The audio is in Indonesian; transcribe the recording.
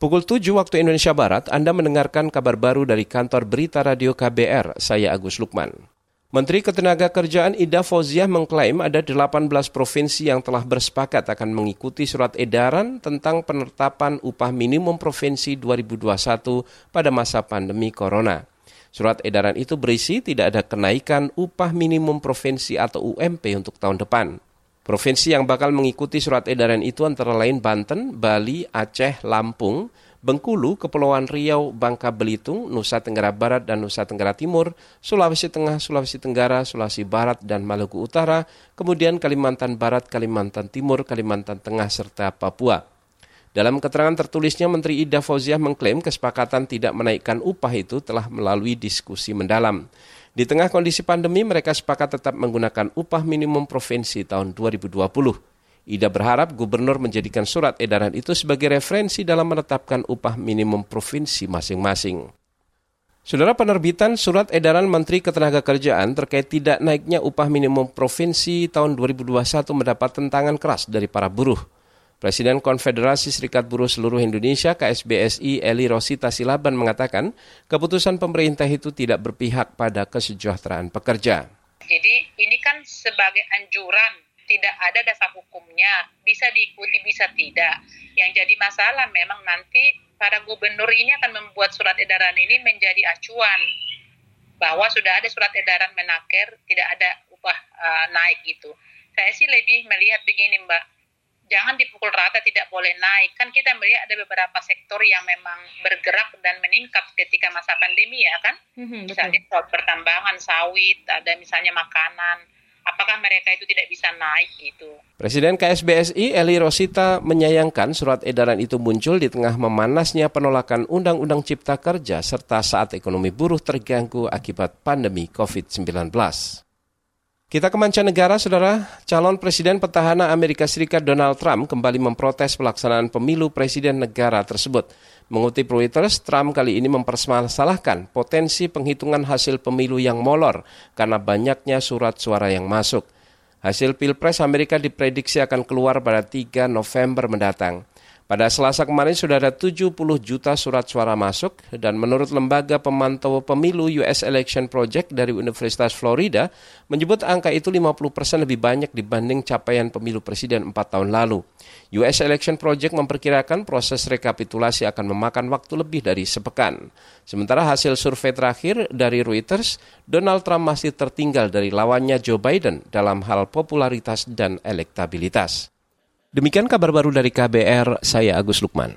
Pukul 7 waktu Indonesia Barat, Anda mendengarkan kabar baru dari kantor berita radio KBR, saya Agus Lukman. Menteri Ketenagakerjaan Ida Fauziah mengklaim ada 18 provinsi yang telah bersepakat akan mengikuti surat edaran tentang penetapan upah minimum provinsi 2021 pada masa pandemi corona. Surat edaran itu berisi tidak ada kenaikan upah minimum provinsi atau UMP untuk tahun depan. Provinsi yang bakal mengikuti surat edaran itu antara lain Banten, Bali, Aceh, Lampung, Bengkulu, Kepulauan Riau, Bangka Belitung, Nusa Tenggara Barat dan Nusa Tenggara Timur, Sulawesi Tengah, Sulawesi Tenggara, Sulawesi Barat dan Maluku Utara, kemudian Kalimantan Barat, Kalimantan Timur, Kalimantan Tengah serta Papua. Dalam keterangan tertulisnya, Menteri Ida Fauziah mengklaim kesepakatan tidak menaikkan upah itu telah melalui diskusi mendalam. Di tengah kondisi pandemi, mereka sepakat tetap menggunakan upah minimum provinsi tahun 2020. Ida berharap gubernur menjadikan surat edaran itu sebagai referensi dalam menetapkan upah minimum provinsi masing-masing. Saudara penerbitan surat edaran Menteri Ketenagakerjaan terkait tidak naiknya upah minimum provinsi tahun 2021 mendapat tentangan keras dari para buruh. Presiden Konfederasi Serikat Buruh Seluruh Indonesia KSBSI Eli Rosita Silaban mengatakan keputusan pemerintah itu tidak berpihak pada kesejahteraan pekerja. Jadi ini kan sebagai anjuran, tidak ada dasar hukumnya, bisa diikuti bisa tidak. Yang jadi masalah memang nanti para gubernur ini akan membuat surat edaran ini menjadi acuan bahwa sudah ada surat edaran menaker tidak ada upah uh, naik gitu. Saya sih lebih melihat begini Mbak, jangan dipukul rata tidak boleh naik. Kan kita melihat ada beberapa sektor yang memang bergerak dan meningkat ketika masa pandemi ya kan? Mm-hmm, misalnya soal pertambangan sawit ada misalnya makanan. Apakah mereka itu tidak bisa naik itu Presiden KSBSI Eli Rosita menyayangkan surat edaran itu muncul di tengah memanasnya penolakan Undang-Undang Cipta Kerja serta saat ekonomi buruh terganggu akibat pandemi COVID-19. Kita ke mancanegara, saudara. Calon Presiden petahana Amerika Serikat Donald Trump kembali memprotes pelaksanaan pemilu presiden negara tersebut. Mengutip Reuters, Trump kali ini mempermasalahkan potensi penghitungan hasil pemilu yang molor karena banyaknya surat suara yang masuk. Hasil Pilpres Amerika diprediksi akan keluar pada 3 November mendatang. Pada Selasa kemarin sudah ada 70 juta surat suara masuk dan menurut lembaga pemantau pemilu US Election Project dari Universitas Florida menyebut angka itu 50 persen lebih banyak dibanding capaian pemilu presiden 4 tahun lalu. US Election Project memperkirakan proses rekapitulasi akan memakan waktu lebih dari sepekan. Sementara hasil survei terakhir dari Reuters, Donald Trump masih tertinggal dari lawannya Joe Biden dalam hal popularitas dan elektabilitas. Demikian kabar baru dari KBR, saya Agus Lukman.